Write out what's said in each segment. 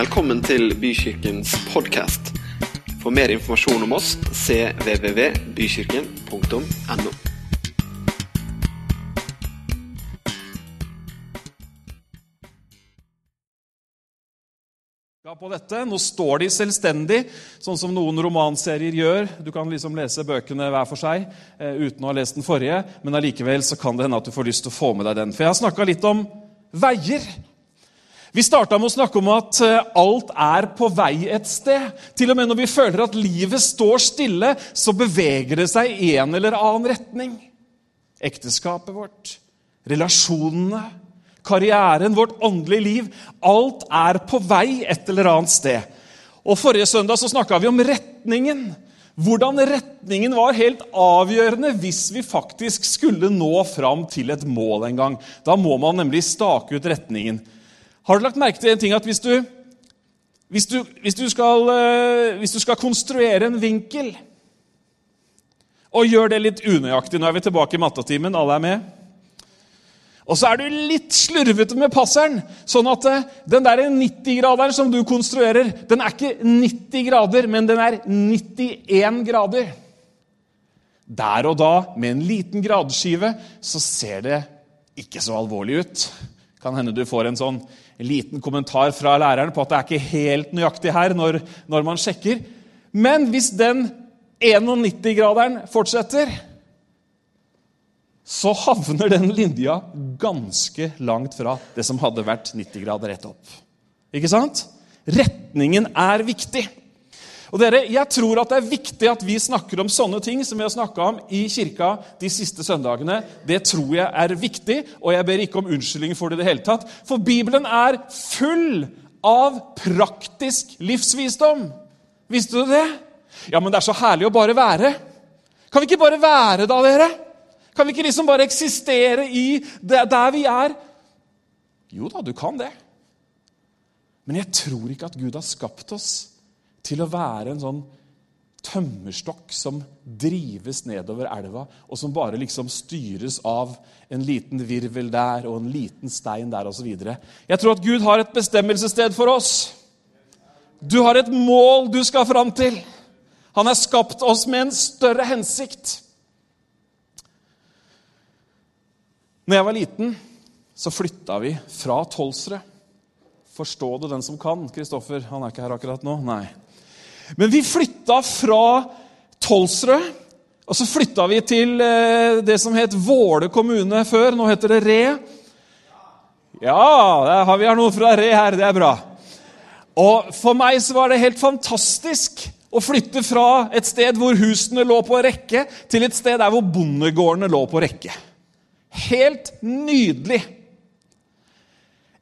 Velkommen til Bykirkens podkast. For mer informasjon om oss cvvvbykirken.no. på dette. Nå står de selvstendig, sånn som noen romanserier gjør. Du kan liksom lese bøkene hver for seg eh, uten å ha lest den forrige, men allikevel kan det hende at du får lyst til å få med deg den. For jeg har snakka litt om veier. Vi starta med å snakke om at eh, alt er på vei et sted. Til og med når vi føler at livet står stille, så beveger det seg i en eller annen retning. Ekteskapet vårt, relasjonene, karrieren, vårt åndelige liv. Alt er på vei et eller annet sted. Og Forrige søndag så snakka vi om retningen. Hvordan retningen var helt avgjørende hvis vi faktisk skulle nå fram til et mål en gang. Da må man nemlig stake ut retningen. Har du lagt merke til en ting at hvis du, hvis du, hvis du, skal, eh, hvis du skal konstruere en vinkel og gjør det litt unøyaktig Nå er vi tilbake i mattetimen. Alle er med? Og så er du litt slurvete med passeren, sånn at eh, den der 90-graderen som du konstruerer, den er ikke 90 grader, men den er 91 grader. Der og da, med en liten gradskive, så ser det ikke så alvorlig ut. Kan hende du får en sånn en liten kommentar fra læreren på at det er ikke helt nøyaktig her når, når man sjekker. Men hvis den 91-graderen fortsetter, så havner den linja ganske langt fra det som hadde vært 90 grader rett opp. Ikke sant? Retningen er viktig. Og dere, Jeg tror at det er viktig at vi snakker om sånne ting som vi har snakka om i kirka de siste søndagene. Det tror jeg er viktig, og jeg ber ikke om unnskyldning for det i det hele tatt. For Bibelen er full av praktisk livsvisdom. Visste du det? Ja, men det er så herlig å bare være. Kan vi ikke bare være da, dere? Kan vi ikke liksom bare eksistere i det, der vi er? Jo da, du kan det. Men jeg tror ikke at Gud har skapt oss til å være en sånn tømmerstokk som drives nedover elva, og som bare liksom styres av en liten virvel der og en liten stein der osv. Jeg tror at Gud har et bestemmelsessted for oss. Du har et mål du skal fram til. Han har skapt oss med en større hensikt. Når jeg var liten, så flytta vi fra Tolsre. Forstå det, den som kan. Kristoffer, han er ikke her akkurat nå. Nei. Men vi flytta fra Tolsrød, og så flytta vi til eh, det som het Våle kommune før. Nå heter det Re. Ja, vi har noe fra Re her. Det er bra. Og For meg så var det helt fantastisk å flytte fra et sted hvor husene lå på rekke, til et sted der hvor bondegårdene lå på rekke. Helt nydelig.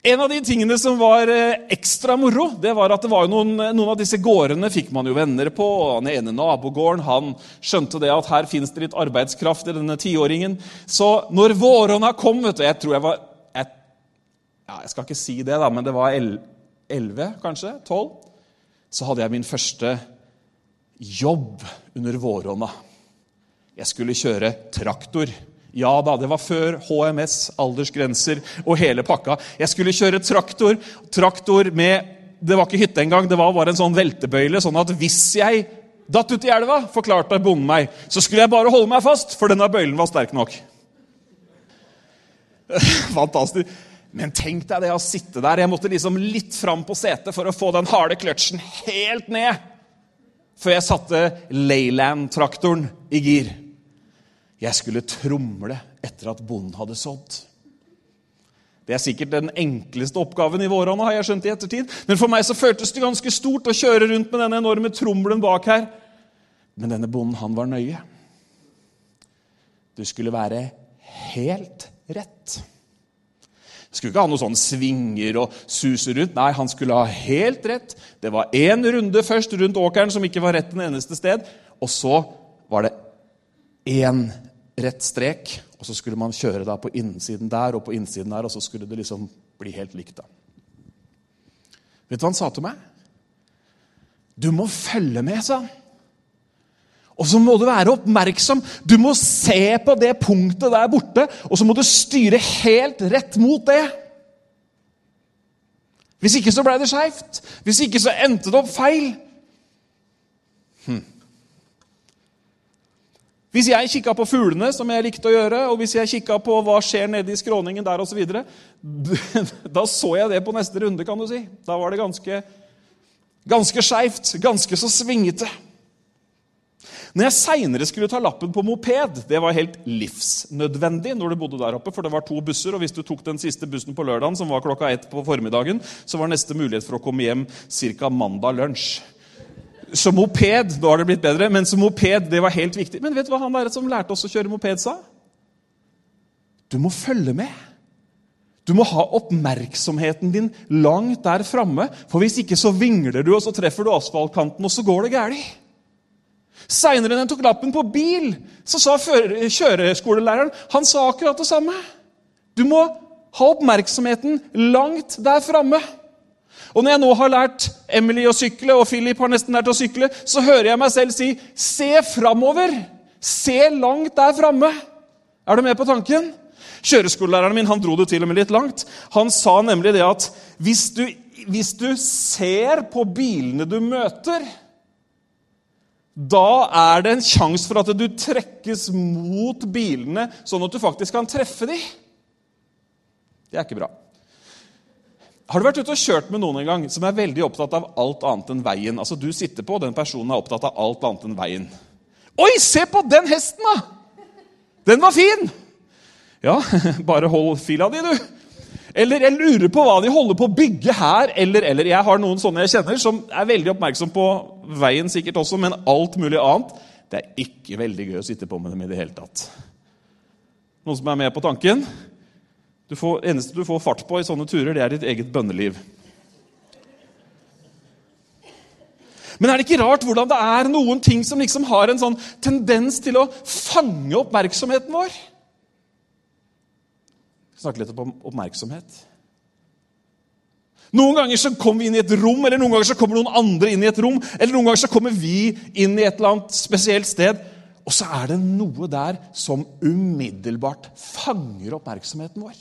En av de tingene som var eh, ekstra moro, det var at det var noen, noen, av disse gårdene fikk man jo venner på. og Den ene nabogården han skjønte det at her fins det litt arbeidskraft i denne tiåringen. Så når våronna kom vet du, Jeg tror jeg var jeg, ja, jeg skal ikke si det, da, men det var elleve, kanskje? Tolv? Så hadde jeg min første jobb under våronna. Jeg skulle kjøre traktor. Ja da, det var før HMS, aldersgrenser og hele pakka. Jeg skulle kjøre traktor. Traktor med Det var ikke hytte engang, det var bare en sånn veltebøyle. Sånn at hvis jeg datt uti elva, forklarte bonden meg, så skulle jeg bare holde meg fast, for denne bøylen var sterk nok. Fantastisk. Men tenk deg det å sitte der. Jeg måtte liksom litt fram på setet for å få den harde kløtsjen helt ned før jeg satte Leyland-traktoren i gir. Jeg skulle tromle etter at bonden hadde sådd. Det er sikkert den enkleste oppgaven i våronna, har jeg skjønt i ettertid. Men for meg så føltes det ganske stort å kjøre rundt med denne enorme trommelen bak her. Men denne bonden, han var nøye. Du skulle være helt rett. Du skulle ikke ha noen sånne svinger og suse rundt. Nei, han skulle ha helt rett. Det var én runde først rundt åkeren som ikke var rett den eneste sted. Og så var det én rett strek, og så skulle man kjøre da på innsiden der og på innsiden der, og så skulle det liksom bli helt likt. da. Vet du hva han sa til meg? Du må følge med, sa han. Og så må du være oppmerksom. Du må se på det punktet der borte, og så må du styre helt rett mot det. Hvis ikke så ble det skeivt. Hvis ikke så endte det opp feil. Hvis jeg kikka på fuglene, som jeg likte å gjøre, og hvis jeg kikka på hva skjer nede i skråningen der osv., da så jeg det på neste runde, kan du si. Da var det ganske, ganske skeivt, ganske så svingete. Når jeg seinere skulle ta lappen på moped, det var helt livsnødvendig når du bodde der oppe, for det var to busser, og hvis du tok den siste bussen på lørdagen, som var klokka ett på formiddagen, så var neste mulighet for å komme hjem ca. mandag lunsj. Så moped Nå har det blitt bedre, men som moped det var helt viktig. Men vet du hva han der som lærte oss å kjøre moped, sa? Du må følge med. Du må ha oppmerksomheten din langt der framme, for hvis ikke så vingler du, og så treffer du asfaltkanten, og så går det galt. Seinere, da jeg tok lappen på bil, så sa kjøreskolelæreren han sa akkurat det samme. Du må ha oppmerksomheten langt der framme. Og når jeg nå har lært Emily å sykle, og Philip har nesten lært å sykle, så hører jeg meg selv si 'se framover'. Se langt der framme. Er du med på tanken? Kjøreskolelæreren min han dro det til og med litt langt. Han sa nemlig det at hvis du, hvis du ser på bilene du møter, da er det en sjanse for at du trekkes mot bilene, sånn at du faktisk kan treffe dem. Det er ikke bra. Har du vært ute og kjørt med noen en gang som er veldig opptatt av alt annet enn veien? Altså Du sitter på, og den personen er opptatt av alt annet enn veien. Oi, se på den hesten, da! Den var fin! Ja, bare hold fila di, du. Eller jeg lurer på hva de holder på å bygge her, eller, eller. Jeg har noen sånne jeg kjenner som er veldig oppmerksom på veien sikkert også, men alt mulig annet. Det er ikke veldig gøy å sitte på med dem i det hele tatt. Noen som er med på tanken? Får, eneste du får fart på i sånne turer, det er ditt eget bønneliv. Men er det ikke rart hvordan det er noen ting som liksom har en sånn tendens til å fange oppmerksomheten vår? Vi snakker litt om oppmerksomhet. Noen ganger så kommer vi inn i et rom, eller noen ganger så kommer noen andre inn i et rom, eller noen ganger så kommer vi inn i et eller annet spesielt sted, og så er det noe der som umiddelbart fanger oppmerksomheten vår.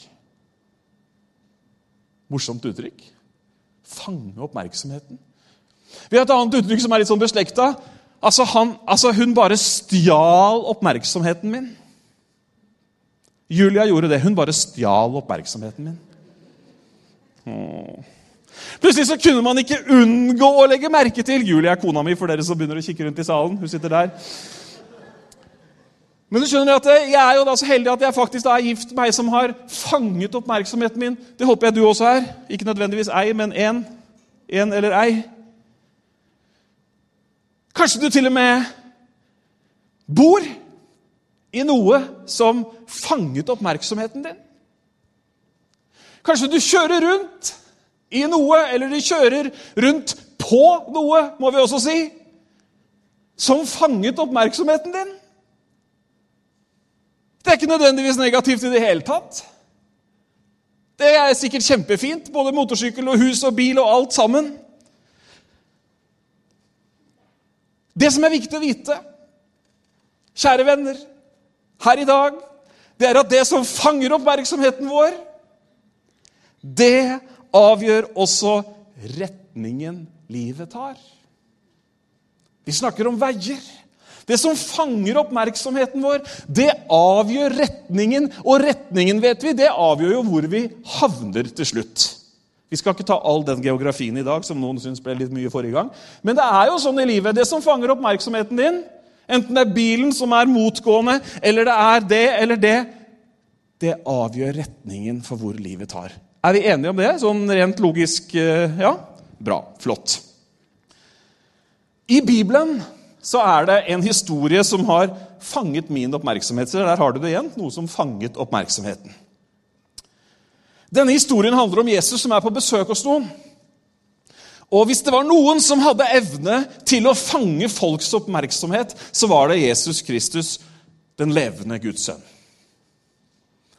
Morsomt uttrykk. Fange oppmerksomheten. Vi har et annet uttrykk som er litt sånn beslekta. Altså, altså, hun bare stjal oppmerksomheten min. Julia gjorde det. Hun bare stjal oppmerksomheten min. Åh. Plutselig så kunne man ikke unngå å legge merke til Julia er kona mi, for dere som begynner å kikke rundt i salen. Hun sitter der. Men du skjønner at jeg er jo da så heldig at jeg faktisk er gift med ei som har fanget oppmerksomheten min. Det håper jeg du også er. Ikke nødvendigvis ei, men én. En eller ei. Kanskje du til og med bor i noe som fanget oppmerksomheten din. Kanskje du kjører rundt i noe, eller du kjører rundt på noe, må vi også si, som fanget oppmerksomheten din. Det er ikke nødvendigvis negativt i det hele tatt. Det er sikkert kjempefint, både motorsykkel og hus og bil og alt sammen. Det som er viktig å vite, kjære venner, her i dag, det er at det som fanger oppmerksomheten vår, det avgjør også retningen livet tar. Vi snakker om veier. Det som fanger oppmerksomheten vår, det avgjør retningen. Og retningen, vet vi, det avgjør jo hvor vi havner til slutt. Vi skal ikke ta all den geografien i dag, som noen syns ble litt mye forrige gang. Men det er jo sånn i livet. Det som fanger oppmerksomheten din, enten det er bilen som er motgående, eller det er det eller det, det avgjør retningen for hvor livet tar. Er vi enige om det? Sånn rent logisk eh, Ja? Bra. Flott. I Bibelen så er det en historie som har fanget min oppmerksomhet. Så der har du det igjen. Noe som fanget oppmerksomheten. Denne historien handler om Jesus som er på besøk hos noen. Og Hvis det var noen som hadde evne til å fange folks oppmerksomhet, så var det Jesus Kristus, den levende Guds sønn.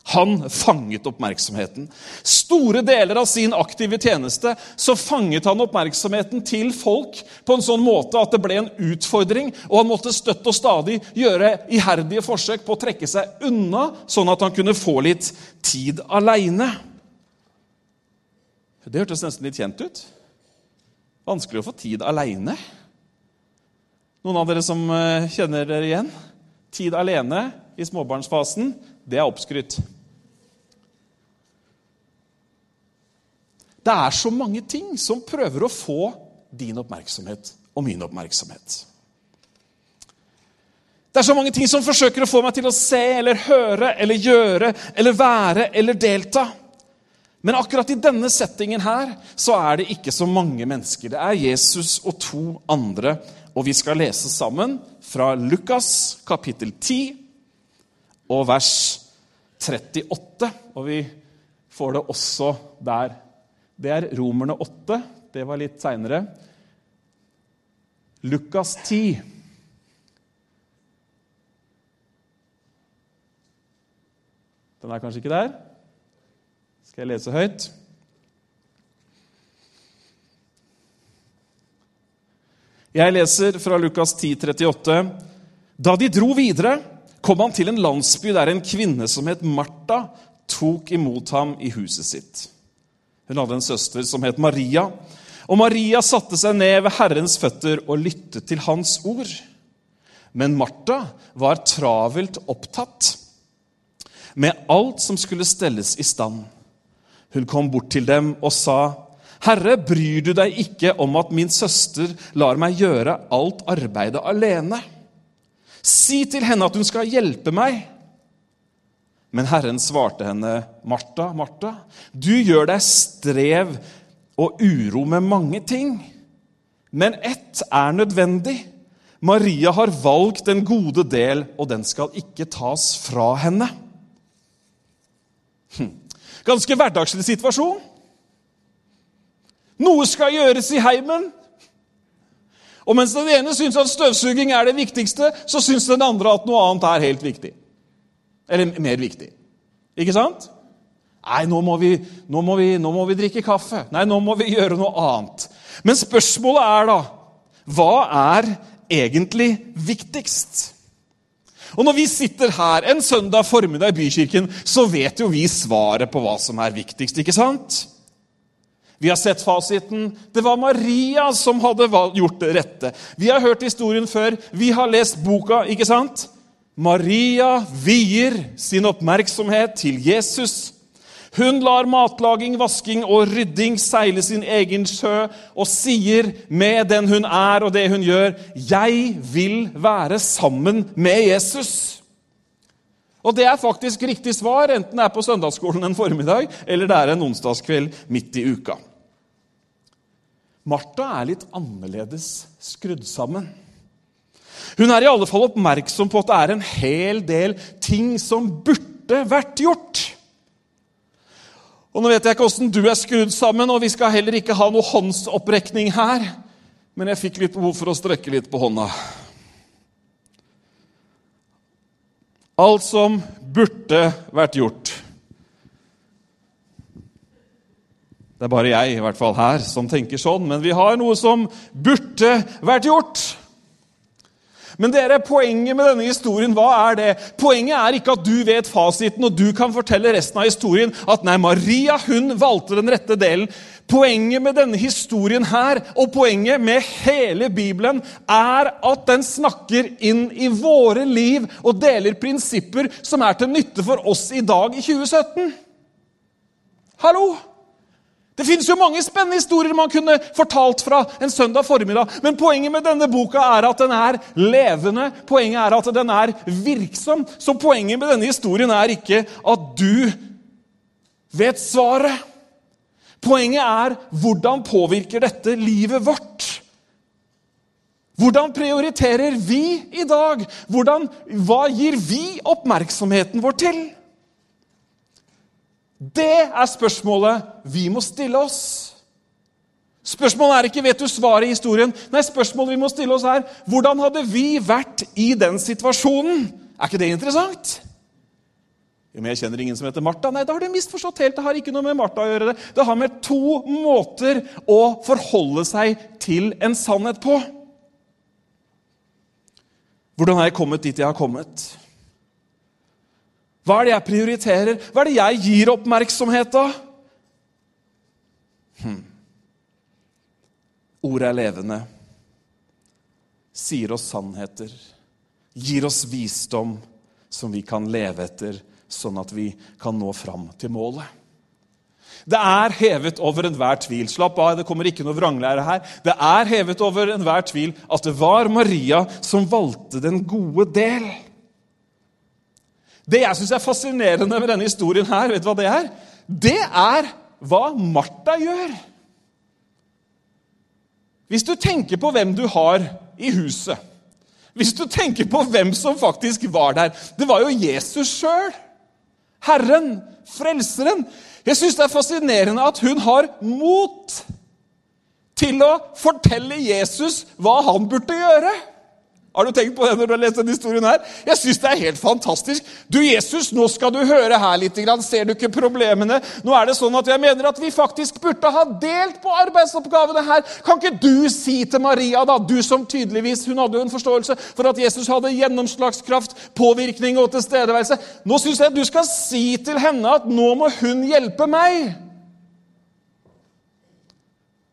Han fanget oppmerksomheten. Store deler av sin aktive tjeneste så fanget han oppmerksomheten til folk på en sånn måte at det ble en utfordring, og han måtte støtt og stadig gjøre iherdige forsøk på å trekke seg unna, sånn at han kunne få litt tid aleine. Det hørtes nesten litt kjent ut. Vanskelig å få tid aleine. Noen av dere som eh, kjenner dere igjen? Tid alene i småbarnsfasen, det er oppskrytt. Det er så mange ting som prøver å få din oppmerksomhet og min oppmerksomhet. Det er så mange ting som forsøker å få meg til å se eller høre eller gjøre eller være eller delta. Men akkurat i denne settingen her så er det ikke så mange mennesker. Det er Jesus og to andre, og vi skal lese sammen fra Lukas kapittel 10 og vers 38. Og vi får det også der. Det er Romerne 8. Det var litt seinere. Lukas 10. Den er kanskje ikke der? Skal jeg lese høyt? Jeg leser fra Lukas 10, 38. Da de dro videre, kom han til en landsby der en kvinne som het Martha, tok imot ham i huset sitt. Hun hadde en søster som het Maria, og Maria satte seg ned ved Herrens føtter og lyttet til hans ord. Men Martha var travelt opptatt med alt som skulle stelles i stand. Hun kom bort til dem og sa, 'Herre, bryr du deg ikke om at min søster lar meg gjøre alt arbeidet alene?' 'Si til henne at hun skal hjelpe meg.' Men Herren svarte henne, 'Martha, Martha, du gjør deg strev og uro med mange ting.' 'Men ett er nødvendig.' Maria har valgt den gode del, og den skal ikke tas fra henne. Hm. Ganske hverdagslig situasjon. Noe skal gjøres i heimen. Og mens den ene syns at støvsuging er det viktigste, så syns den andre at noe annet er helt viktig. Eller mer viktig. Ikke sant? Nei, nå må, vi, nå, må vi, nå må vi drikke kaffe. Nei, nå må vi gjøre noe annet. Men spørsmålet er da Hva er egentlig viktigst? Og når vi sitter her en søndag formiddag i Bykirken, så vet jo vi svaret på hva som er viktigst, ikke sant? Vi har sett fasiten. Det var Maria som hadde gjort det rette. Vi har hørt historien før. Vi har lest boka, ikke sant? Maria vier sin oppmerksomhet til Jesus. Hun lar matlaging, vasking og rydding seile sin egen sjø og sier med den hun er og det hun gjør, 'Jeg vil være sammen med Jesus'. Og det er faktisk riktig svar, enten det er på søndagsskolen en formiddag eller det er en onsdagskveld midt i uka. Martha er litt annerledes skrudd sammen. Hun er i alle fall oppmerksom på at det er en hel del ting som burde vært gjort. Og Nå vet jeg ikke åssen du er skrudd sammen, og vi skal heller ikke ha noe håndsopprekning her. Men jeg fikk litt behov for å strekke litt på hånda. Alt som burde vært gjort. Det er bare jeg i hvert fall her som tenker sånn, men vi har noe som burde vært gjort. Men dere, poenget med denne historien, hva er det? Poenget er ikke at du vet fasiten og du kan fortelle resten av historien. At nei, Maria hun valgte den rette delen. Poenget med denne historien her, og poenget med hele Bibelen, er at den snakker inn i våre liv og deler prinsipper som er til nytte for oss i dag i 2017. Hallo! Det finnes jo mange spennende historier man kunne fortalt fra en søndag formiddag. Men poenget med denne boka er at den er levende, poenget er at den er virksom. Så poenget med denne historien er ikke at du vet svaret. Poenget er hvordan påvirker dette livet vårt? Hvordan prioriterer vi i dag? Hvordan, hva gir vi oppmerksomheten vår til? Det er spørsmålet vi må stille oss. Spørsmålet er ikke vet du svaret i historien. Nei, spørsmålet vi må stille oss er hvordan hadde vi vært i den situasjonen? Er ikke det interessant? Jo, men jeg kjenner ingen som heter Martha. Nei, da har du misforstått helt. Det har ikke noe med Martha å gjøre. Det Det har med to måter å forholde seg til en sannhet på. Hvordan har jeg kommet dit jeg har kommet? Hva er det jeg prioriterer? Hva er det jeg gir oppmerksomhet av? Hm. Ordet er levende, sier oss sannheter, gir oss visdom som vi kan leve etter, sånn at vi kan nå fram til målet. Det er hevet over enhver tvil. Slapp av, det kommer ikke noe vranglære her. Det er hevet over enhver tvil at det var Maria som valgte den gode del. Det jeg syns er fascinerende med denne historien, her, vet du hva det er? Det er hva Martha gjør. Hvis du tenker på hvem du har i huset, hvis du tenker på hvem som faktisk var der Det var jo Jesus sjøl. Herren, Frelseren. Jeg syns det er fascinerende at hun har mot til å fortelle Jesus hva han burde gjøre. Har du tenkt på det når du har lest denne historien? her? Jeg synes det er helt fantastisk. Du, Jesus, nå skal du høre her litt. Ser du ikke problemene? Nå er det sånn at Jeg mener at vi faktisk burde ha delt på arbeidsoppgavene her. Kan ikke du si til Maria, da, du som tydeligvis hun hadde jo en forståelse for at Jesus hadde gjennomslagskraft, påvirkning og tilstedeværelse Nå syns jeg at du skal si til henne at nå må hun hjelpe meg.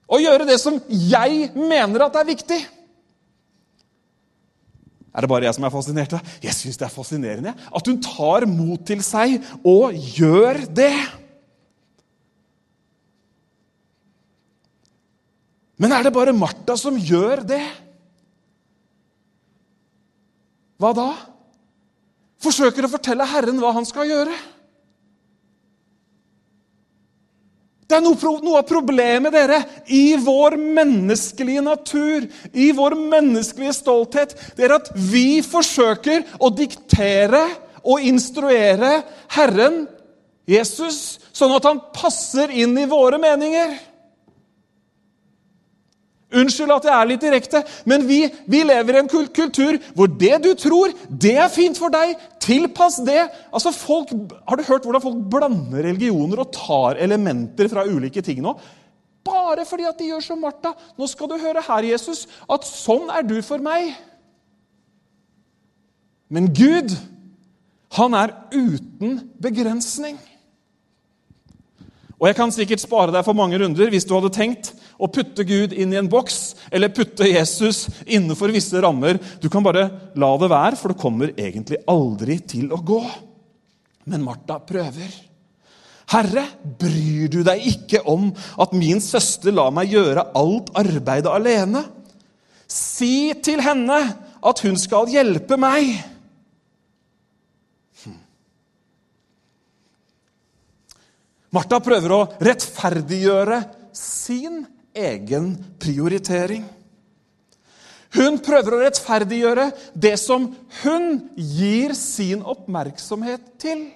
Og gjøre det som jeg mener at er viktig. Er det bare jeg som er fascinert? av? Jeg syns det er fascinerende at hun tar mot til seg og gjør det. Men er det bare Martha som gjør det? Hva da? Forsøker å fortelle Herren hva han skal gjøre. Det er noe, av problemet dere, i vår menneskelige natur, i vår menneskelige stolthet, det er at vi forsøker å diktere og instruere Herren, Jesus, sånn at han passer inn i våre meninger. Unnskyld at jeg er litt direkte, men vi, vi, lever i en kultur hvor det du tror, det er fint for deg. Tilpass det. Altså folk, har du hørt hvordan folk blander religioner og tar elementer fra ulike ting nå? Bare fordi at de gjør som Martha. Nå skal du høre her, Jesus, at sånn er du for meg. Men Gud, han er uten begrensning. Og jeg kan sikkert spare deg for mange runder hvis du hadde tenkt å putte Gud inn i en boks eller putte Jesus innenfor visse rammer. Du kan bare la det være, for det kommer egentlig aldri til å gå. Men Martha prøver. Herre, bryr du deg ikke om at min søster lar meg gjøre alt arbeidet alene? Si til henne at hun skal hjelpe meg. Martha prøver å rettferdiggjøre sin egen prioritering. Hun prøver å rettferdiggjøre det som hun gir sin oppmerksomhet til.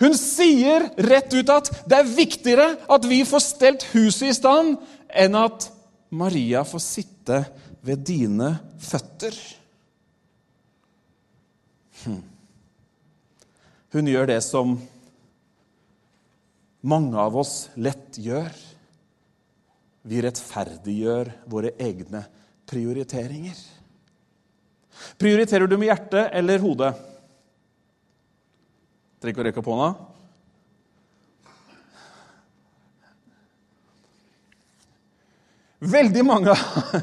Hun sier rett ut at det er viktigere at vi får stelt huset i stand, enn at Maria får sitte ved dine føtter. Hm. Hun gjør det som mange av oss lett gjør. Vi rettferdiggjør våre egne prioriteringer. Prioriterer du med hjertet eller hodet? Trenger ikke å rekke opp hånda. Veldig mange,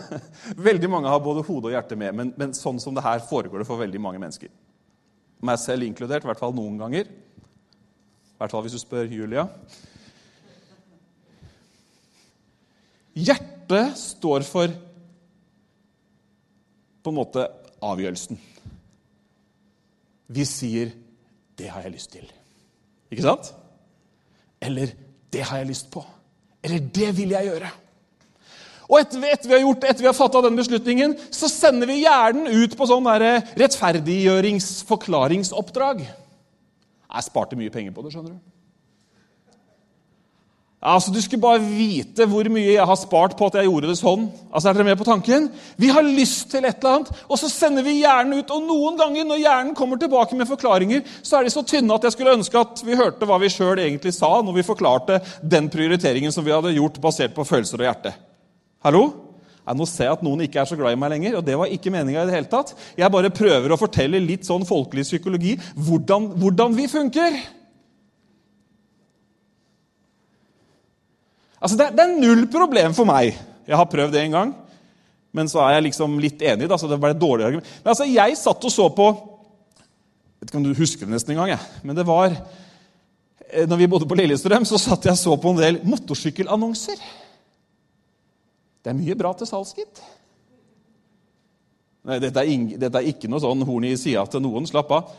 veldig mange, har både hode og hjerte med, men, men, sånn som det her foregår det for veldig mange mennesker. Meg selv inkludert, i hvert fall noen ganger. I hvert fall hvis du spør Julia. Hjertet står for på en måte avgjørelsen. Vi sier 'Det har jeg lyst til'. Ikke sant? Eller 'Det har jeg lyst på'. Eller 'Det vil jeg gjøre'. Og etter, etter vi har gjort, har fatta den beslutningen, så sender vi hjernen ut på sånn rettferdiggjørings-forklaringsoppdrag. Jeg sparte mye penger på det. skjønner du. Altså, Du skulle bare vite hvor mye jeg har spart på at jeg gjorde det sånn. Altså, Er dere med på tanken? Vi har lyst til et eller annet, og så sender vi hjernen ut. Og noen ganger når hjernen kommer tilbake med forklaringer, så er de så tynne at jeg skulle ønske at vi hørte hva vi sjøl egentlig sa når vi forklarte den prioriteringen som vi hadde gjort basert på følelser og hjerte. Hallo? Nå ser jeg at noen ikke er så glad i meg lenger, og det var ikke meninga i det hele tatt. Jeg bare prøver å fortelle litt sånn folkelig psykologi hvordan, hvordan vi funker. Altså, det, det, er null problem for meg. Jeg har prøvd det en gang. Men så er jeg liksom litt enig. Da, så det ble et dårlig argument. Men altså, jeg satt og så på Jeg vet ikke om du husker det nesten engang, men det var eh, når vi bodde på Lillestrøm, så satt jeg og så på en del motorsykkelannonser. Det er mye bra til salgs, gitt. Dette, dette, er ikke noe sånn horn i sida til noen. Slapp av.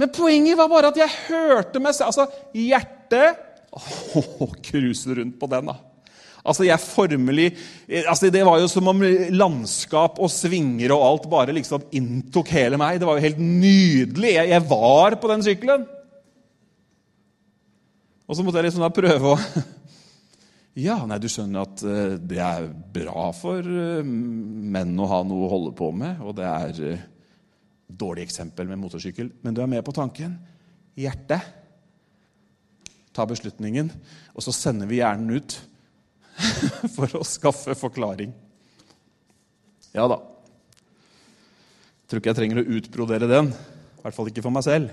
Men poenget var bare at jeg hørte meg selv Altså, hjertet Å, cruise rundt på den, da. Altså, jeg formelig altså, Det var jo som om landskap og svinger og alt bare liksom inntok hele meg. Det var jo helt nydelig. Jeg, jeg var på den sykkelen. Og så måtte jeg liksom da prøve å Ja, nei, du skjønner at uh, det er bra for uh, menn å ha noe å holde på med, og det er et dårlig eksempel med motorsykkel, men du er med på tanken. Hjertet. Ta beslutningen, og så sender vi hjernen ut for å skaffe forklaring. Ja da. Tror ikke jeg trenger å utbrodere den. I hvert fall ikke for meg selv.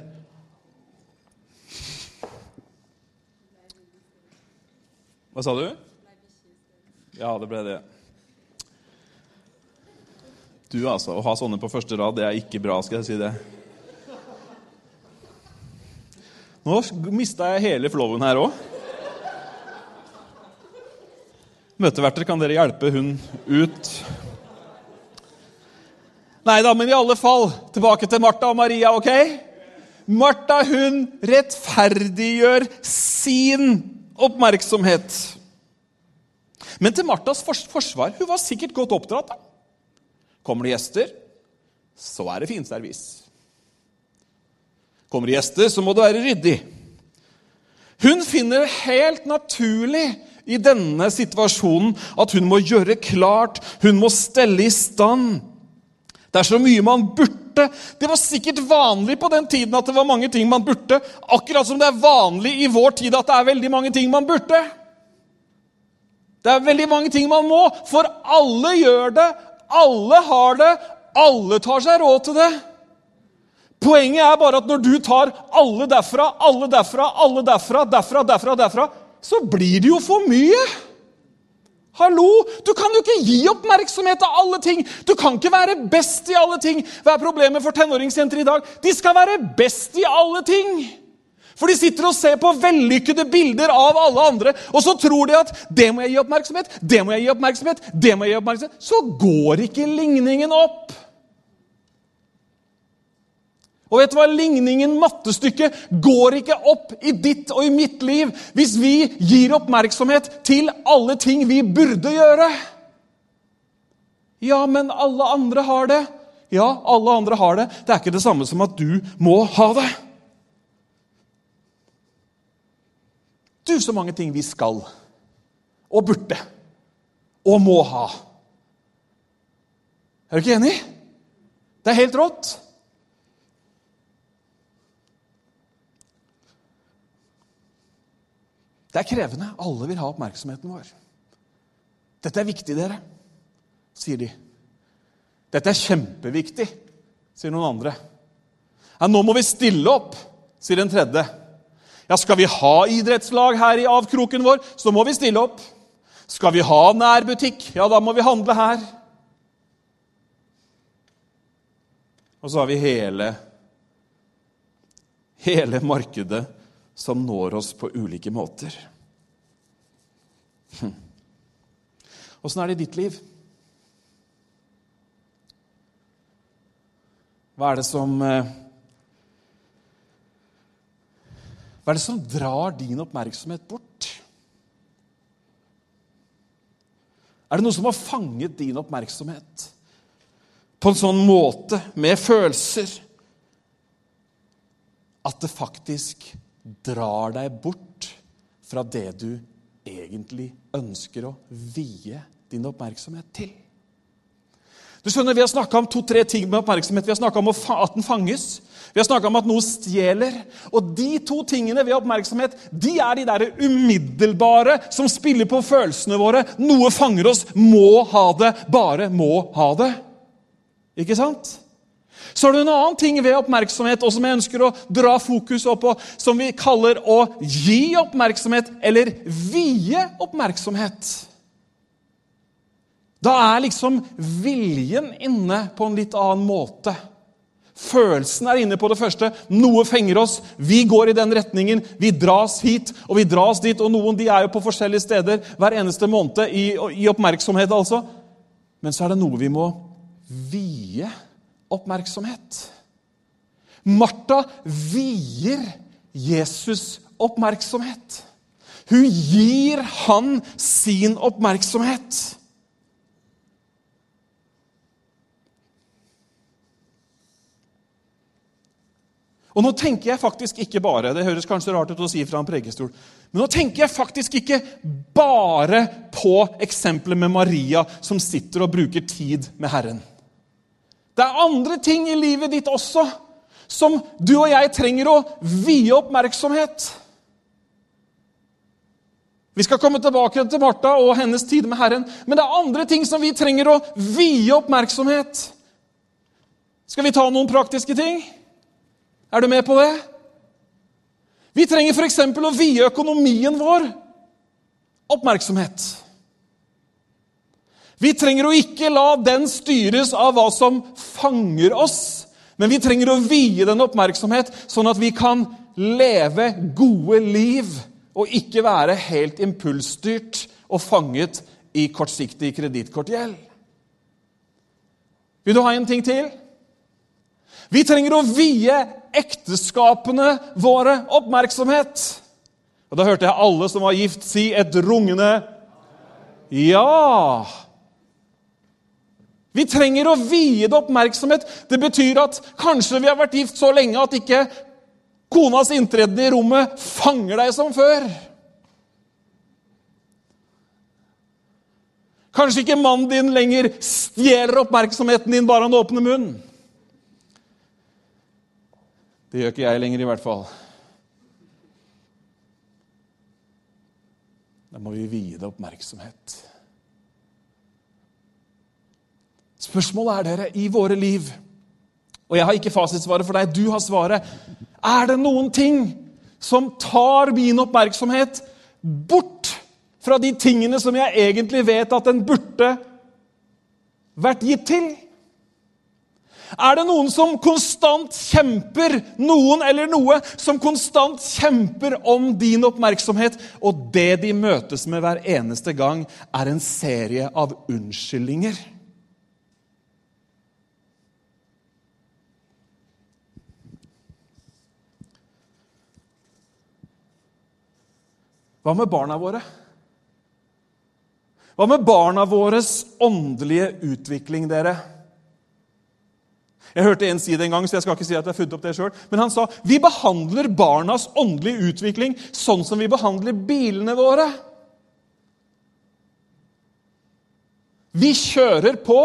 Hva sa du? Ja, det ble det. Du, altså. Å ha sånne på første rad, det er ikke bra, skal jeg si det. Nå mista jeg hele flowen her òg. Møteverter, kan dere hjelpe hun ut? Nei da, men i alle fall, tilbake til Martha og Maria, ok? Martha hun rettferdiggjør sin oppmerksomhet. Men til Martas forsvar hun var sikkert godt oppdratt. da. Kommer det gjester, så er det finservis. Kommer det gjester, så må det være ryddig. Hun finner helt naturlig i denne situasjonen at hun må gjøre klart, hun må stelle i stand. Det er så mye man burde. Det var sikkert vanlig på den tiden at det var mange ting man burde. Akkurat som det er vanlig i vår tid at det er veldig mange ting man burde. Det er veldig mange ting man må, for alle gjør det. Alle har det. Alle tar seg råd til det. Poenget er bare at når du tar alle derfra, alle derfra, alle derfra, derfra, derfra, derfra, så blir det jo for mye. Hallo! Du kan jo ikke gi oppmerksomhet til alle ting. Du kan ikke være best i alle ting. Hva er problemet for tenåringsjenter i dag? De skal være best i alle ting. For de sitter og ser på vellykkede bilder av alle andre, og så tror de at det må jeg gi oppmerksomhet, det må jeg gi oppmerksomhet, det må jeg gi oppmerksomhet. Så går ikke ligningen opp. Og vet du hva? Ligningen, mattestykket, går ikke opp i ditt og i mitt liv hvis vi gir oppmerksomhet til alle ting vi burde gjøre. Ja, men alle andre har det. Ja, alle andre har det. Det er ikke det samme som at du må ha det. Du, så mange ting vi skal og burde og må ha. Er du ikke enig? Det er helt rått. Det er krevende. Alle vil ha oppmerksomheten vår. Dette er viktig, dere, sier de. Dette er kjempeviktig, sier noen andre. Ja, nå må vi stille opp, sier en tredje. Ja, Skal vi ha idrettslag her i avkroken vår, så må vi stille opp. Skal vi ha nærbutikk, ja, da må vi handle her. Og så har vi hele, hele markedet som når oss på ulike måter. Hm. Åssen er det i ditt liv? Hva er det som eh, Hva er det som drar din oppmerksomhet bort? Er det noe som har fanget din oppmerksomhet på en sånn måte, med følelser, at det faktisk drar deg bort fra det du egentlig ønsker å vie din oppmerksomhet til? Du skjønner, Vi har snakka om to-tre ting med oppmerksomhet. Vi har snakka om at den fanges. Vi har snakka om at noe stjeler. Og de to tingene ved oppmerksomhet de er de der umiddelbare som spiller på følelsene våre. Noe fanger oss. Må ha det. Bare må ha det. Ikke sant? Så er det en annen ting ved oppmerksomhet og som jeg ønsker å dra fokus opp på, som vi kaller å gi oppmerksomhet eller vie oppmerksomhet. Da er liksom viljen inne på en litt annen måte. Følelsen er inne på det første. Noe fenger oss. Vi går i den retningen. Vi dras hit, og vi dras dit. Og noen de er jo på forskjellige steder hver eneste måned i, i oppmerksomhet. altså. Men så er det noe vi må vie oppmerksomhet. Martha vier Jesus oppmerksomhet. Hun gir han sin oppmerksomhet. Og nå tenker jeg faktisk ikke bare det høres kanskje rart ut å si fra en prekestol, men nå tenker jeg faktisk ikke bare på eksempelet med Maria som sitter og bruker tid med Herren. Det er andre ting i livet ditt også som du og jeg trenger å vie oppmerksomhet. Vi skal komme tilbake til Martha og hennes tid med Herren, men det er andre ting som vi trenger å vie oppmerksomhet. Skal vi ta noen praktiske ting? Er du med på det? Vi trenger f.eks. å vie økonomien vår oppmerksomhet. Vi trenger å ikke la den styres av hva som fanger oss, men vi trenger å vie den oppmerksomhet, sånn at vi kan leve gode liv og ikke være helt impulsstyrt og fanget i kortsiktig kredittkortgjeld. Vil du ha en ting til? Vi trenger å vie ekteskapene våre oppmerksomhet. Og Da hørte jeg alle som var gift, si et rungende ja. Vi trenger å vie det oppmerksomhet. Det betyr at kanskje vi har vært gift så lenge at ikke konas inntreden i rommet fanger deg som før. Kanskje ikke mannen din lenger stjeler oppmerksomheten din bare han åpner munnen. Det gjør ikke jeg lenger, i hvert fall. Da må vi vie det oppmerksomhet. Spørsmålet er, dere, i våre liv Og jeg har ikke fasitsvaret for deg, du har svaret. Er det noen ting som tar min oppmerksomhet bort fra de tingene som jeg egentlig vet at den burde vært gitt til? Er det noen som konstant kjemper, noen eller noe, som konstant kjemper om din oppmerksomhet, og det de møtes med hver eneste gang, er en serie av unnskyldninger? Hva med barna våre? Hva med barna våres åndelige utvikling, dere? Jeg hørte en si det en gang, så jeg skal ikke si at jeg har funnet opp det selv, Men han sa vi behandler barnas åndelige utvikling sånn som vi behandler bilene våre. Vi kjører på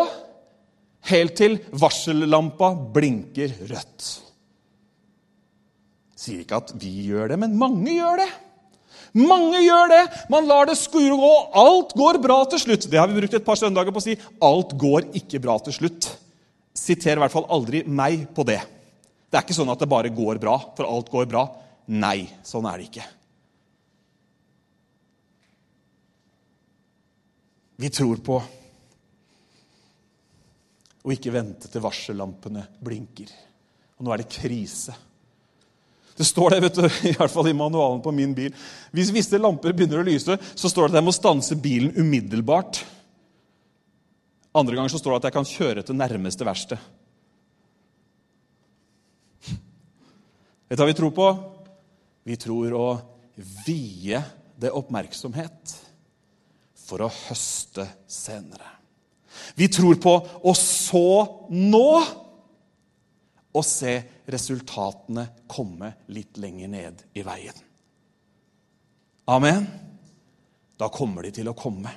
helt til varsellampa blinker rødt. Jeg sier ikke at vi gjør det, men mange gjør det. Mange gjør det. Man lar det skure gå. Alt går bra til slutt. Det har vi brukt et par søndager på å si. Alt går ikke bra til slutt. Siter i hvert fall aldri meg på det. Det er ikke sånn at det bare går bra, for alt går bra. Nei, sånn er det ikke. Vi tror på å ikke vente til varsellampene blinker. Og nå er det krise. Det står det, vet du, i hvert fall i manualen på min bil. Hvis visse lamper begynner å lyse, så står det at jeg må stanse bilen umiddelbart. Andre ganger så står det at jeg kan kjøre til nærmeste verksted. Vet du hva vi tror på? Vi tror å vie det oppmerksomhet for å høste senere. Vi tror på å så nå og se resultatene komme litt lenger ned i veien. Amen. Da kommer de til å komme.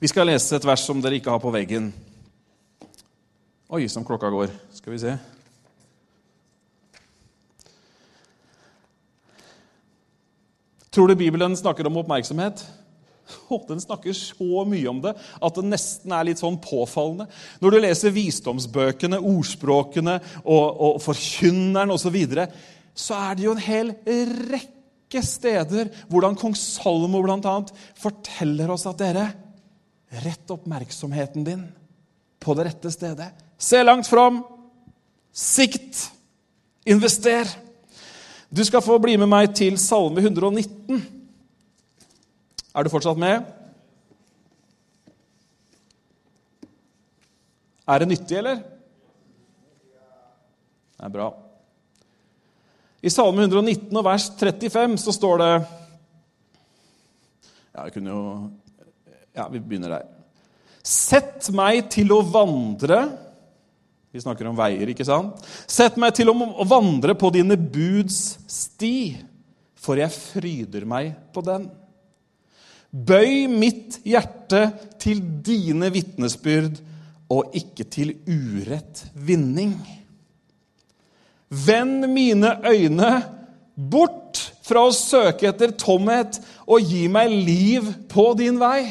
Vi skal lese et vers som dere ikke har på veggen. Oi, som klokka går. Skal vi se. Tror du Bibelen snakker om oppmerksomhet? Og den snakker så mye om det at det nesten er litt sånn påfallende. Når du leser visdomsbøkene, ordspråkene og, og Forkynneren osv., så, videre, så er det jo en hel rekke steder hvordan kong Salomo bl.a. forteller oss at dere Rett oppmerksomheten din på det rette stedet. Se langt fram. Sikt. Invester. Du skal få bli med meg til Salme 119. Er du fortsatt med? Er det nyttig, eller? Det er bra. I Salme 119 og vers 35 så står det Ja, jeg kunne jo Ja, vi begynner der. Sett meg til å vandre Vi snakker om veier, ikke sant? Sett meg til å vandre på dine buds sti, for jeg fryder meg på den. Bøy mitt hjerte til dine vitnesbyrd og ikke til urett vinning. Vend mine øyne bort fra å søke etter tomhet og gi meg liv på din vei.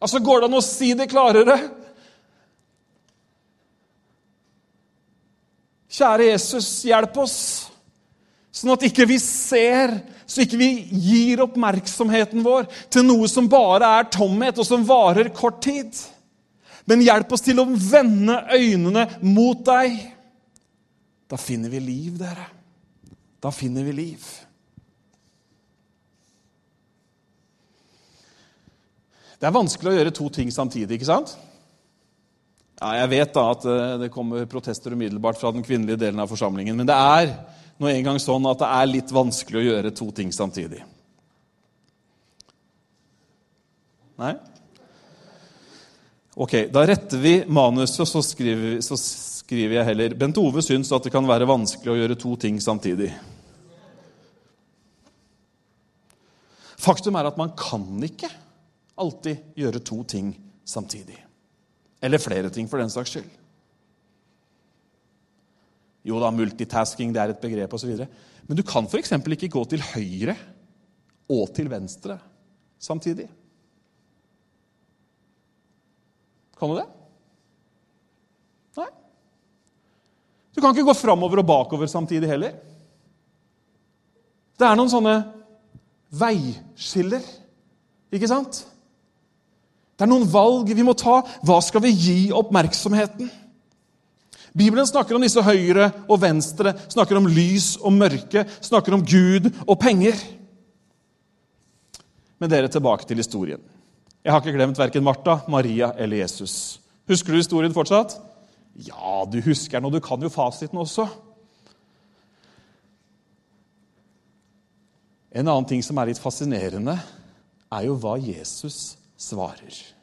Altså, Går det an å si det klarere? Kjære Jesus, hjelp oss, sånn at ikke vi ser så ikke vi gir oppmerksomheten vår til noe som bare er tomhet, og som varer kort tid. Men hjelp oss til å vende øynene mot deg. Da finner vi liv, dere. Da finner vi liv. Det er vanskelig å gjøre to ting samtidig, ikke sant? Ja, Jeg vet da at eh, det kommer protester umiddelbart fra den kvinnelige delen av forsamlingen, men det er nå en gang sånn at det er litt vanskelig å gjøre to ting samtidig. Nei? Ok, Da retter vi manuset, og så skriver, så skriver jeg heller Bent Ove syns at det kan være vanskelig å gjøre to ting samtidig. Faktum er at man kan ikke alltid gjøre to ting samtidig. Eller flere ting, for den saks skyld. Jo da, multitasking det er et begrep osv. Men du kan f.eks. ikke gå til høyre og til venstre samtidig. Kan du det? Nei. Du kan ikke gå framover og bakover samtidig heller. Det er noen sånne veiskiller, ikke sant? Det er noen valg vi må ta. Hva skal vi gi oppmerksomheten? Bibelen snakker om disse høyre og venstre, snakker om lys og mørke, snakker om Gud og penger. Men dere tilbake til historien. Jeg har ikke glemt verken Martha, Maria eller Jesus. Husker du historien fortsatt? Ja, du husker den, og du kan jo fasiten også. En annen ting som er litt fascinerende, er jo hva Jesus svarer.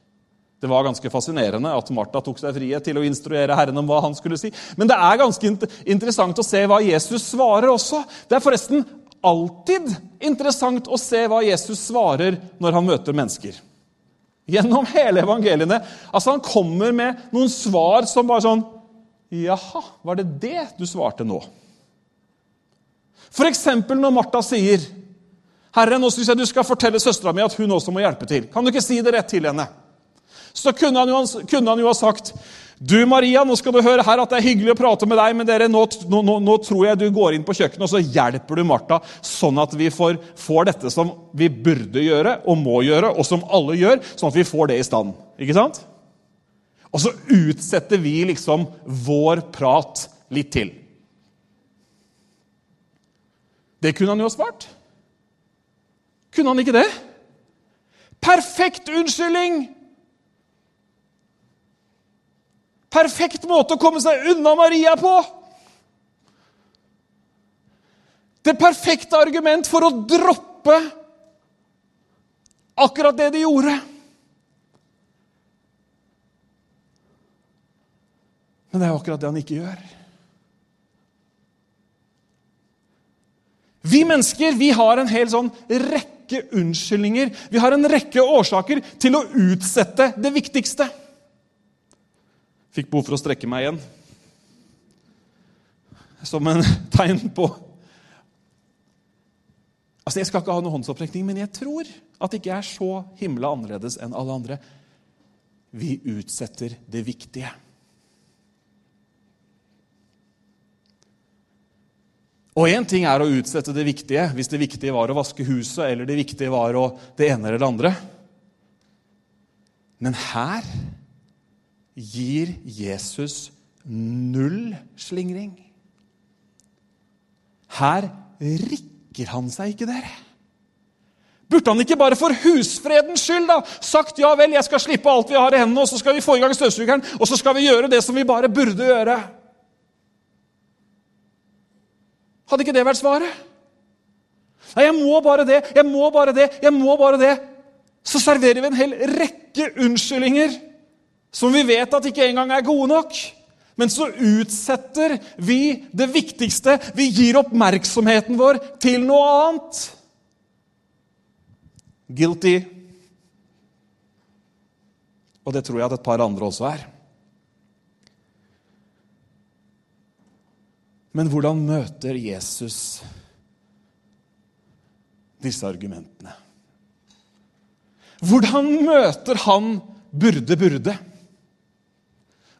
Det var ganske fascinerende at Martha tok seg frihet til å instruere Herren om hva han skulle si. Men det er ganske interessant å se hva Jesus svarer også. Det er forresten alltid interessant å se hva Jesus svarer når han møter mennesker. Gjennom hele evangeliene. Altså Han kommer med noen svar som bare sånn Jaha, var det det du svarte nå? F.eks. når Martha sier Herre, nå syns jeg du skal fortelle søstera mi at hun også må hjelpe til. Kan du ikke si det rett til henne? Så kunne han, jo, kunne han jo ha sagt du, Maria, nå skal du høre her at det er hyggelig å prate med deg, men dere, nå, nå, nå tror jeg du går inn på kjøkkenet og så hjelper du Martha, sånn at vi får, får, dette som vi burde gjøre og må gjøre, og som alle gjør, sånn at vi får det i stand. Ikke sant? Og så utsetter vi liksom vår prat litt til. Det kunne han jo ha spart. Kunne han ikke det? Perfekt unnskyldning! Perfekt måte å komme seg unna Maria på! Det perfekte argument for å droppe akkurat det de gjorde. Men det er jo akkurat det han ikke gjør. Vi mennesker vi har en hel sånn rekke unnskyldninger. Vi har en rekke årsaker til å utsette det viktigste. Fikk behov for å strekke meg igjen. Som en tegn på Altså, Jeg skal ikke ha noen håndsopprekning, men jeg tror at det ikke er så himla annerledes enn alle andre. Vi utsetter det viktige. Og én ting er å utsette det viktige, hvis det viktige var å vaske huset, eller det viktige var å det ene eller det andre. Men her gir Jesus null slingring. Her rikker han seg ikke, dere. Burde han ikke bare for husfredens skyld da, sagt ja vel, jeg skal slippe alt vi har i hendene, og så skal vi få i gang støvsugeren, og så skal vi gjøre det som vi bare burde gjøre? Hadde ikke det vært svaret? Nei, jeg må bare det, jeg må bare det, jeg må bare det. Så serverer vi en hel rekke unnskyldninger som vi vet at ikke engang er gode nok. Men så utsetter vi det viktigste. Vi gir oppmerksomheten vår til noe annet. Guilty. Og det tror jeg at et par andre også er. Men hvordan møter Jesus disse argumentene? Hvordan møter han burde, burde?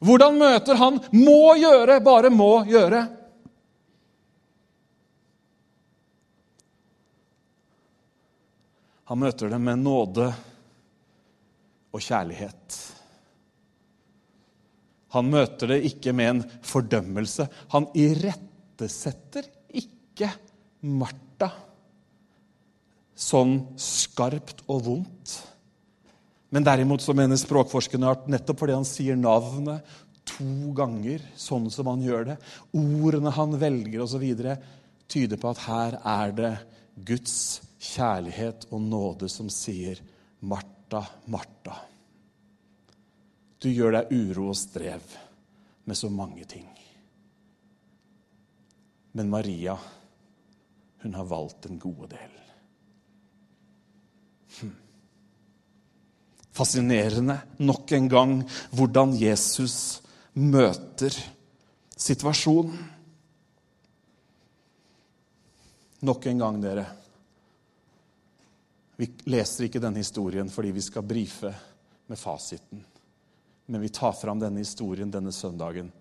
Hvordan møter han må gjøre, bare må gjøre? Han møter det med nåde og kjærlighet. Han møter det ikke med en fordømmelse. Han irettesetter ikke Martha sånn skarpt og vondt. Men derimot så mener språkforskerne at nettopp fordi han sier navnet to ganger, sånn som han gjør det, ordene han velger osv., tyder på at her er det Guds kjærlighet og nåde som sier, 'Martha, Martha'. Du gjør deg uro og strev med så mange ting. Men Maria, hun har valgt den gode del. Fascinerende nok en gang hvordan Jesus møter situasjonen. Nok en gang, dere. Vi leser ikke denne historien fordi vi skal brife med fasiten. Men vi tar fram denne historien denne søndagen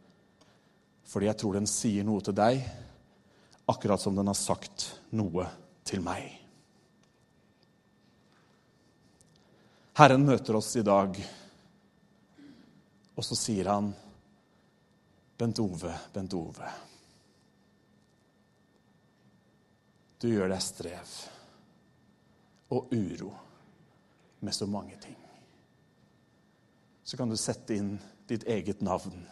fordi jeg tror den sier noe til deg, akkurat som den har sagt noe til meg. Herren møter oss i dag, og så sier han, Bent Ove, Bent Ove. Du gjør deg strev og uro med så mange ting så kan du sette inn ditt eget navn.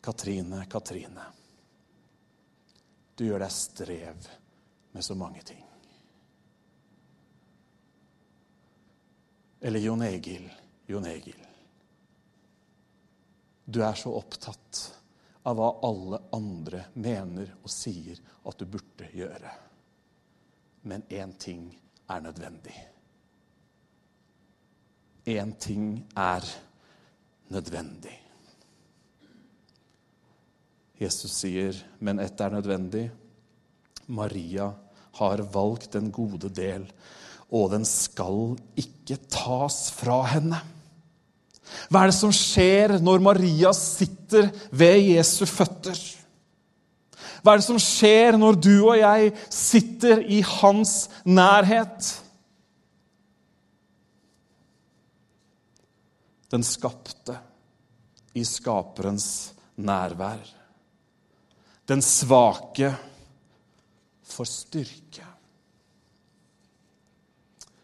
Katrine, Katrine. Du gjør deg strev med så mange ting. Eller Jon Egil, Jon Egil. Du er så opptatt av hva alle andre mener og sier at du burde gjøre. Men én ting er nødvendig én ting er nødvendig. Jesus sier, 'Men ett er nødvendig'. Maria har valgt den gode del, og den skal ikke tas fra henne. Hva er det som skjer når Maria sitter ved Jesu føtter? Hva er det som skjer når du og jeg sitter i hans nærhet? den skapte i skaperens nærvær. Den svake får styrke.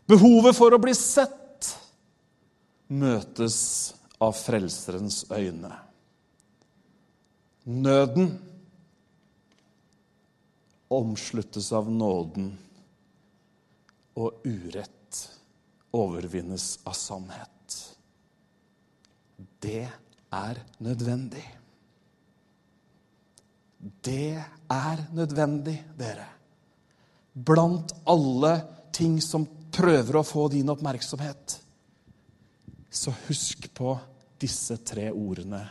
Behovet for å bli sett møtes av Frelserens øyne. Nøden omsluttes av nåden, og urett overvinnes av sannhet. Det er nødvendig. Det er nødvendig, dere. Blant alle ting som prøver å få din oppmerksomhet, så husk på disse tre ordene.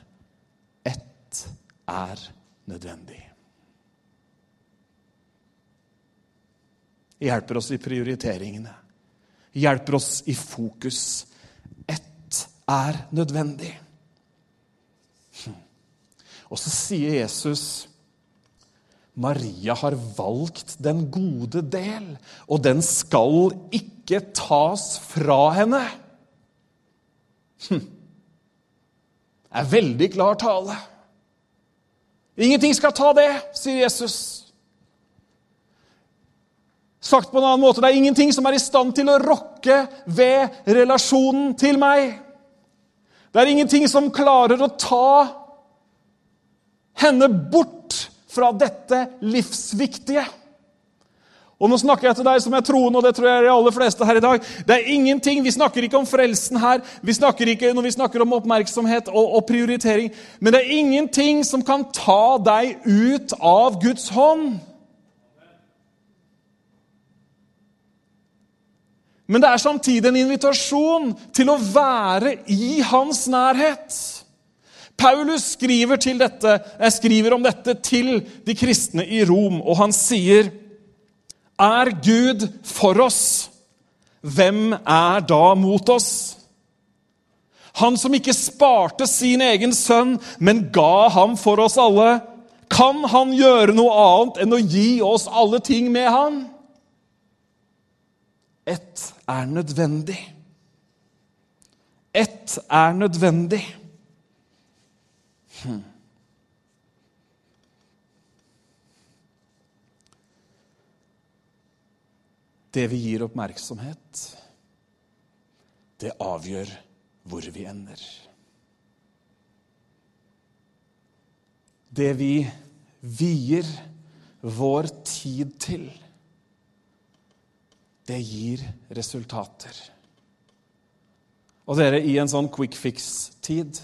Ett er nødvendig. hjelper oss i prioriteringene. Hjelper oss i fokus. Ett er nødvendig. Hm. Og så sier Jesus Maria har valgt den gode del, og den skal ikke tas fra henne. Hm. Det er veldig klar tale. Ingenting skal ta det, sier Jesus. Sagt på en annen måte, det er ingenting som er i stand til å rokke ved relasjonen til meg. Det er ingenting som klarer å ta henne bort fra dette livsviktige. Og nå snakker jeg til deg som er troende, og det tror jeg er de aller fleste her i dag. Det er ingenting, Vi snakker ikke om frelsen her, vi snakker ikke når vi snakker om oppmerksomhet og, og prioritering. Men det er ingenting som kan ta deg ut av Guds hånd. Men det er samtidig en invitasjon til å være i hans nærhet. Paulus skriver, dette, skriver, om dette til de kristne i Rom, og han sier Er Gud for oss, hvem er da mot oss? Han som ikke sparte sin egen sønn, men ga ham for oss alle. Kan han gjøre noe annet enn å gi oss alle ting med han? Ett er nødvendig. Ett er nødvendig. Hmm. Det vi gir oppmerksomhet, det avgjør hvor vi ender. Det vi vier vår tid til, det gir resultater. Og dere, i en sånn quick fix-tid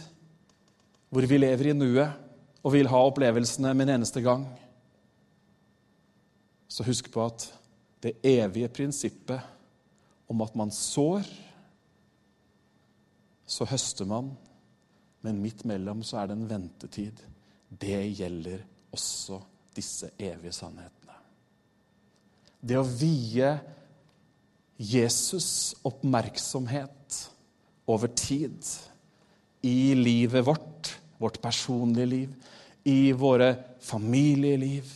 hvor vi lever i nuet og vil ha opplevelsene med en eneste gang, så husk på at det evige prinsippet om at man sår, så høster man, men midt mellom så er det en ventetid. Det gjelder også disse evige sannhetene. Det å vie Jesus oppmerksomhet over tid i livet vårt, vårt personlige liv, i våre familieliv,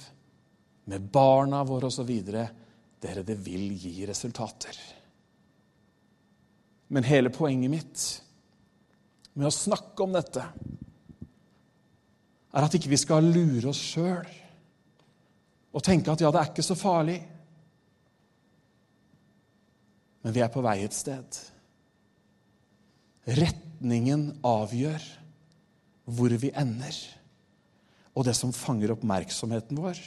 med barna våre osv. Dere, det vil gi resultater. Men hele poenget mitt med å snakke om dette er at ikke vi skal lure oss sjøl og tenke at ja, det er ikke så farlig. Men vi er på vei et sted. Retningen avgjør hvor vi ender. Og det som fanger oppmerksomheten vår,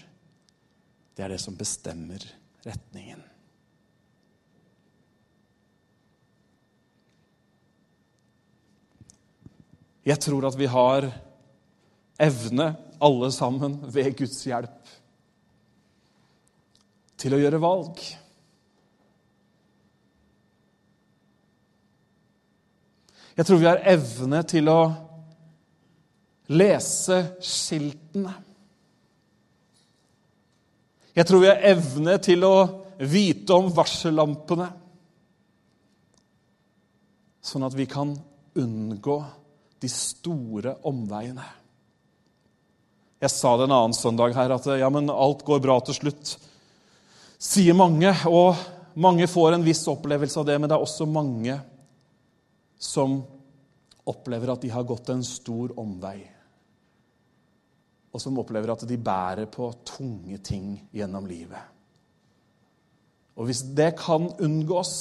det er det som bestemmer retningen. Jeg tror at vi har evne, alle sammen, ved Guds hjelp, til å gjøre valg. Jeg tror vi har evne til å lese skiltene. Jeg tror vi har evne til å vite om varsellampene, sånn at vi kan unngå de store omveiene. Jeg sa det en annen søndag her at ja, men alt går bra til slutt, sier mange. Og mange får en viss opplevelse av det, men det er også mange som opplever at de har gått en stor omvei. Og som opplever at de bærer på tunge ting gjennom livet. Og hvis det kan unngås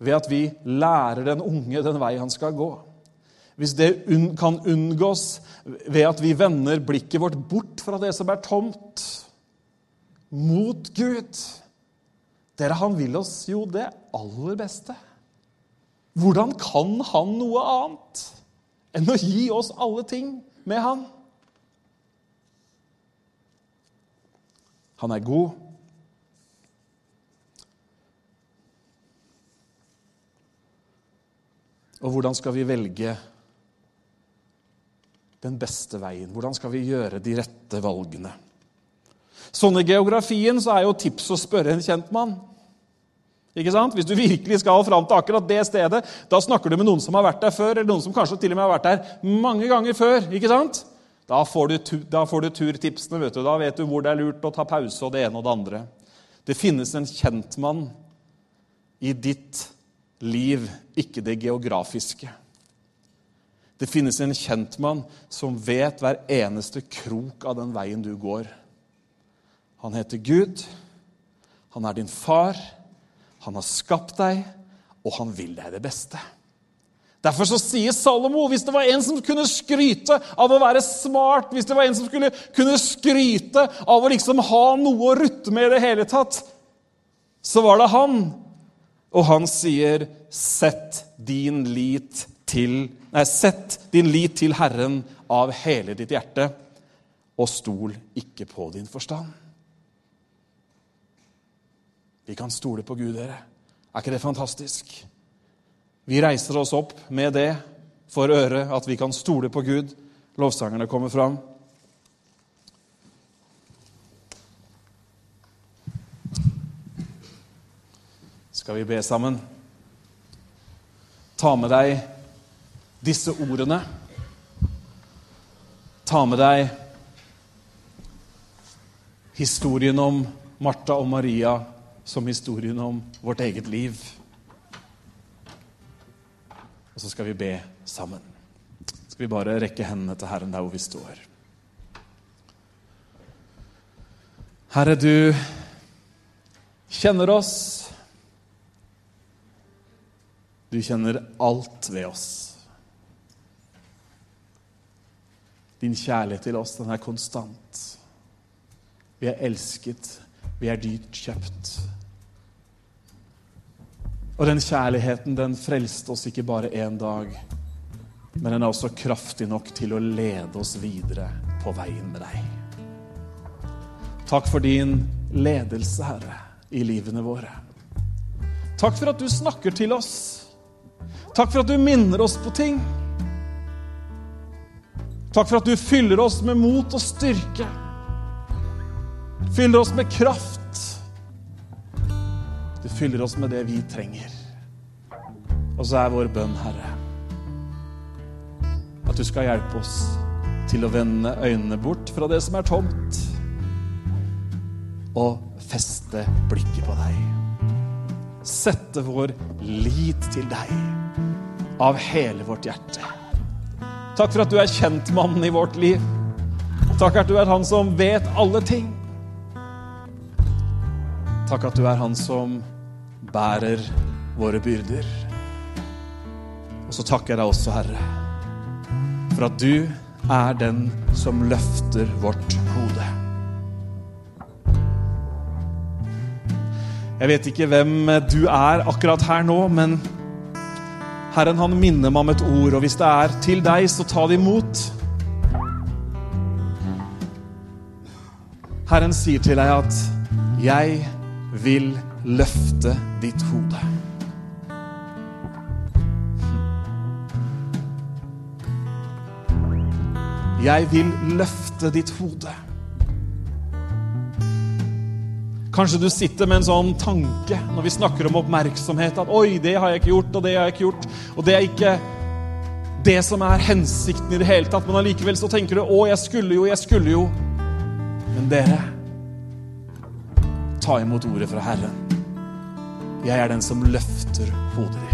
ved at vi lærer den unge den vei han skal gå, hvis det kan unngås ved at vi vender blikket vårt bort fra det som er tomt, mot Gud Dere, han vil oss jo det aller beste. Hvordan kan han noe annet enn å gi oss alle ting med han? Han er god. Og hvordan skal vi velge den beste veien? Hvordan skal vi gjøre de rette valgene? Sånn i geografien så er jo tips å spørre en kjent mann. Ikke sant? Hvis du virkelig skal fram til akkurat det stedet, da snakker du med noen som har vært der før, eller noen som kanskje til og med har vært der mange ganger før. ikke sant? Da får du, da får du turtipsene. vet du. Da vet du hvor det er lurt å ta pause og det ene og det andre. Det finnes en kjentmann i ditt liv, ikke det geografiske. Det finnes en kjentmann som vet hver eneste krok av den veien du går. Han heter Gud. Han er din far. Han har skapt deg, og han vil deg det beste. Derfor så sier Salomo hvis det var en som kunne skryte av å være smart, hvis det var en som skulle kunne skryte av å liksom ha noe å rutte med i det hele tatt, så var det han. Og han sier, 'Sett din lit til Nei, sett din lit til Herren av hele ditt hjerte, og stol ikke på din forstand. Vi kan stole på Gud, dere. Er ikke det fantastisk? Vi reiser oss opp med det for øret, at vi kan stole på Gud. Lovsangerne kommer fram. Skal vi be sammen? Ta med deg disse ordene. Ta med deg historien om Martha og Maria som historien om vårt eget liv. Og så skal vi be sammen. Skal vi bare rekke hendene til Herren der hvor vi står. Herre, du kjenner oss. Du kjenner alt ved oss. Din kjærlighet til oss, den er konstant. Vi er elsket. Vi er dyrt kjøpt. Og den kjærligheten, den frelste oss ikke bare én dag, men den er også kraftig nok til å lede oss videre på veien med deg. Takk for din ledelse, Herre, i livene våre. Takk for at du snakker til oss. Takk for at du minner oss på ting. Takk for at du fyller oss med mot og styrke. Fyller oss med kraft. Du fyller oss med det vi trenger. Og så er vår bønn, Herre, at du skal hjelpe oss til å vende øynene bort fra det som er tomt, og feste blikket på deg. Sette vår lit til deg av hele vårt hjerte. Takk for at du er kjentmannen i vårt liv. Takk at du er han som vet alle ting. Takk at du er han som bærer våre byrder. Og så takker jeg deg også, Herre, for at du er den som løfter vårt hode. Jeg vet ikke hvem du er akkurat her nå, men Herren han minner meg om et ord, og hvis det er til deg, så ta det imot. Herren sier til deg at 'jeg vil løfte ditt hode'. Jeg vil løfte ditt hode. Kanskje du sitter med en sånn tanke når vi snakker om oppmerksomhet, at 'oi, det har jeg ikke gjort, og det har jeg ikke gjort', og det er ikke det som er hensikten i det hele tatt, men allikevel så tenker du 'å, jeg skulle jo, jeg skulle jo'. Men dere, ta imot ordet fra Herren. Jeg er den som løfter hodet ditt.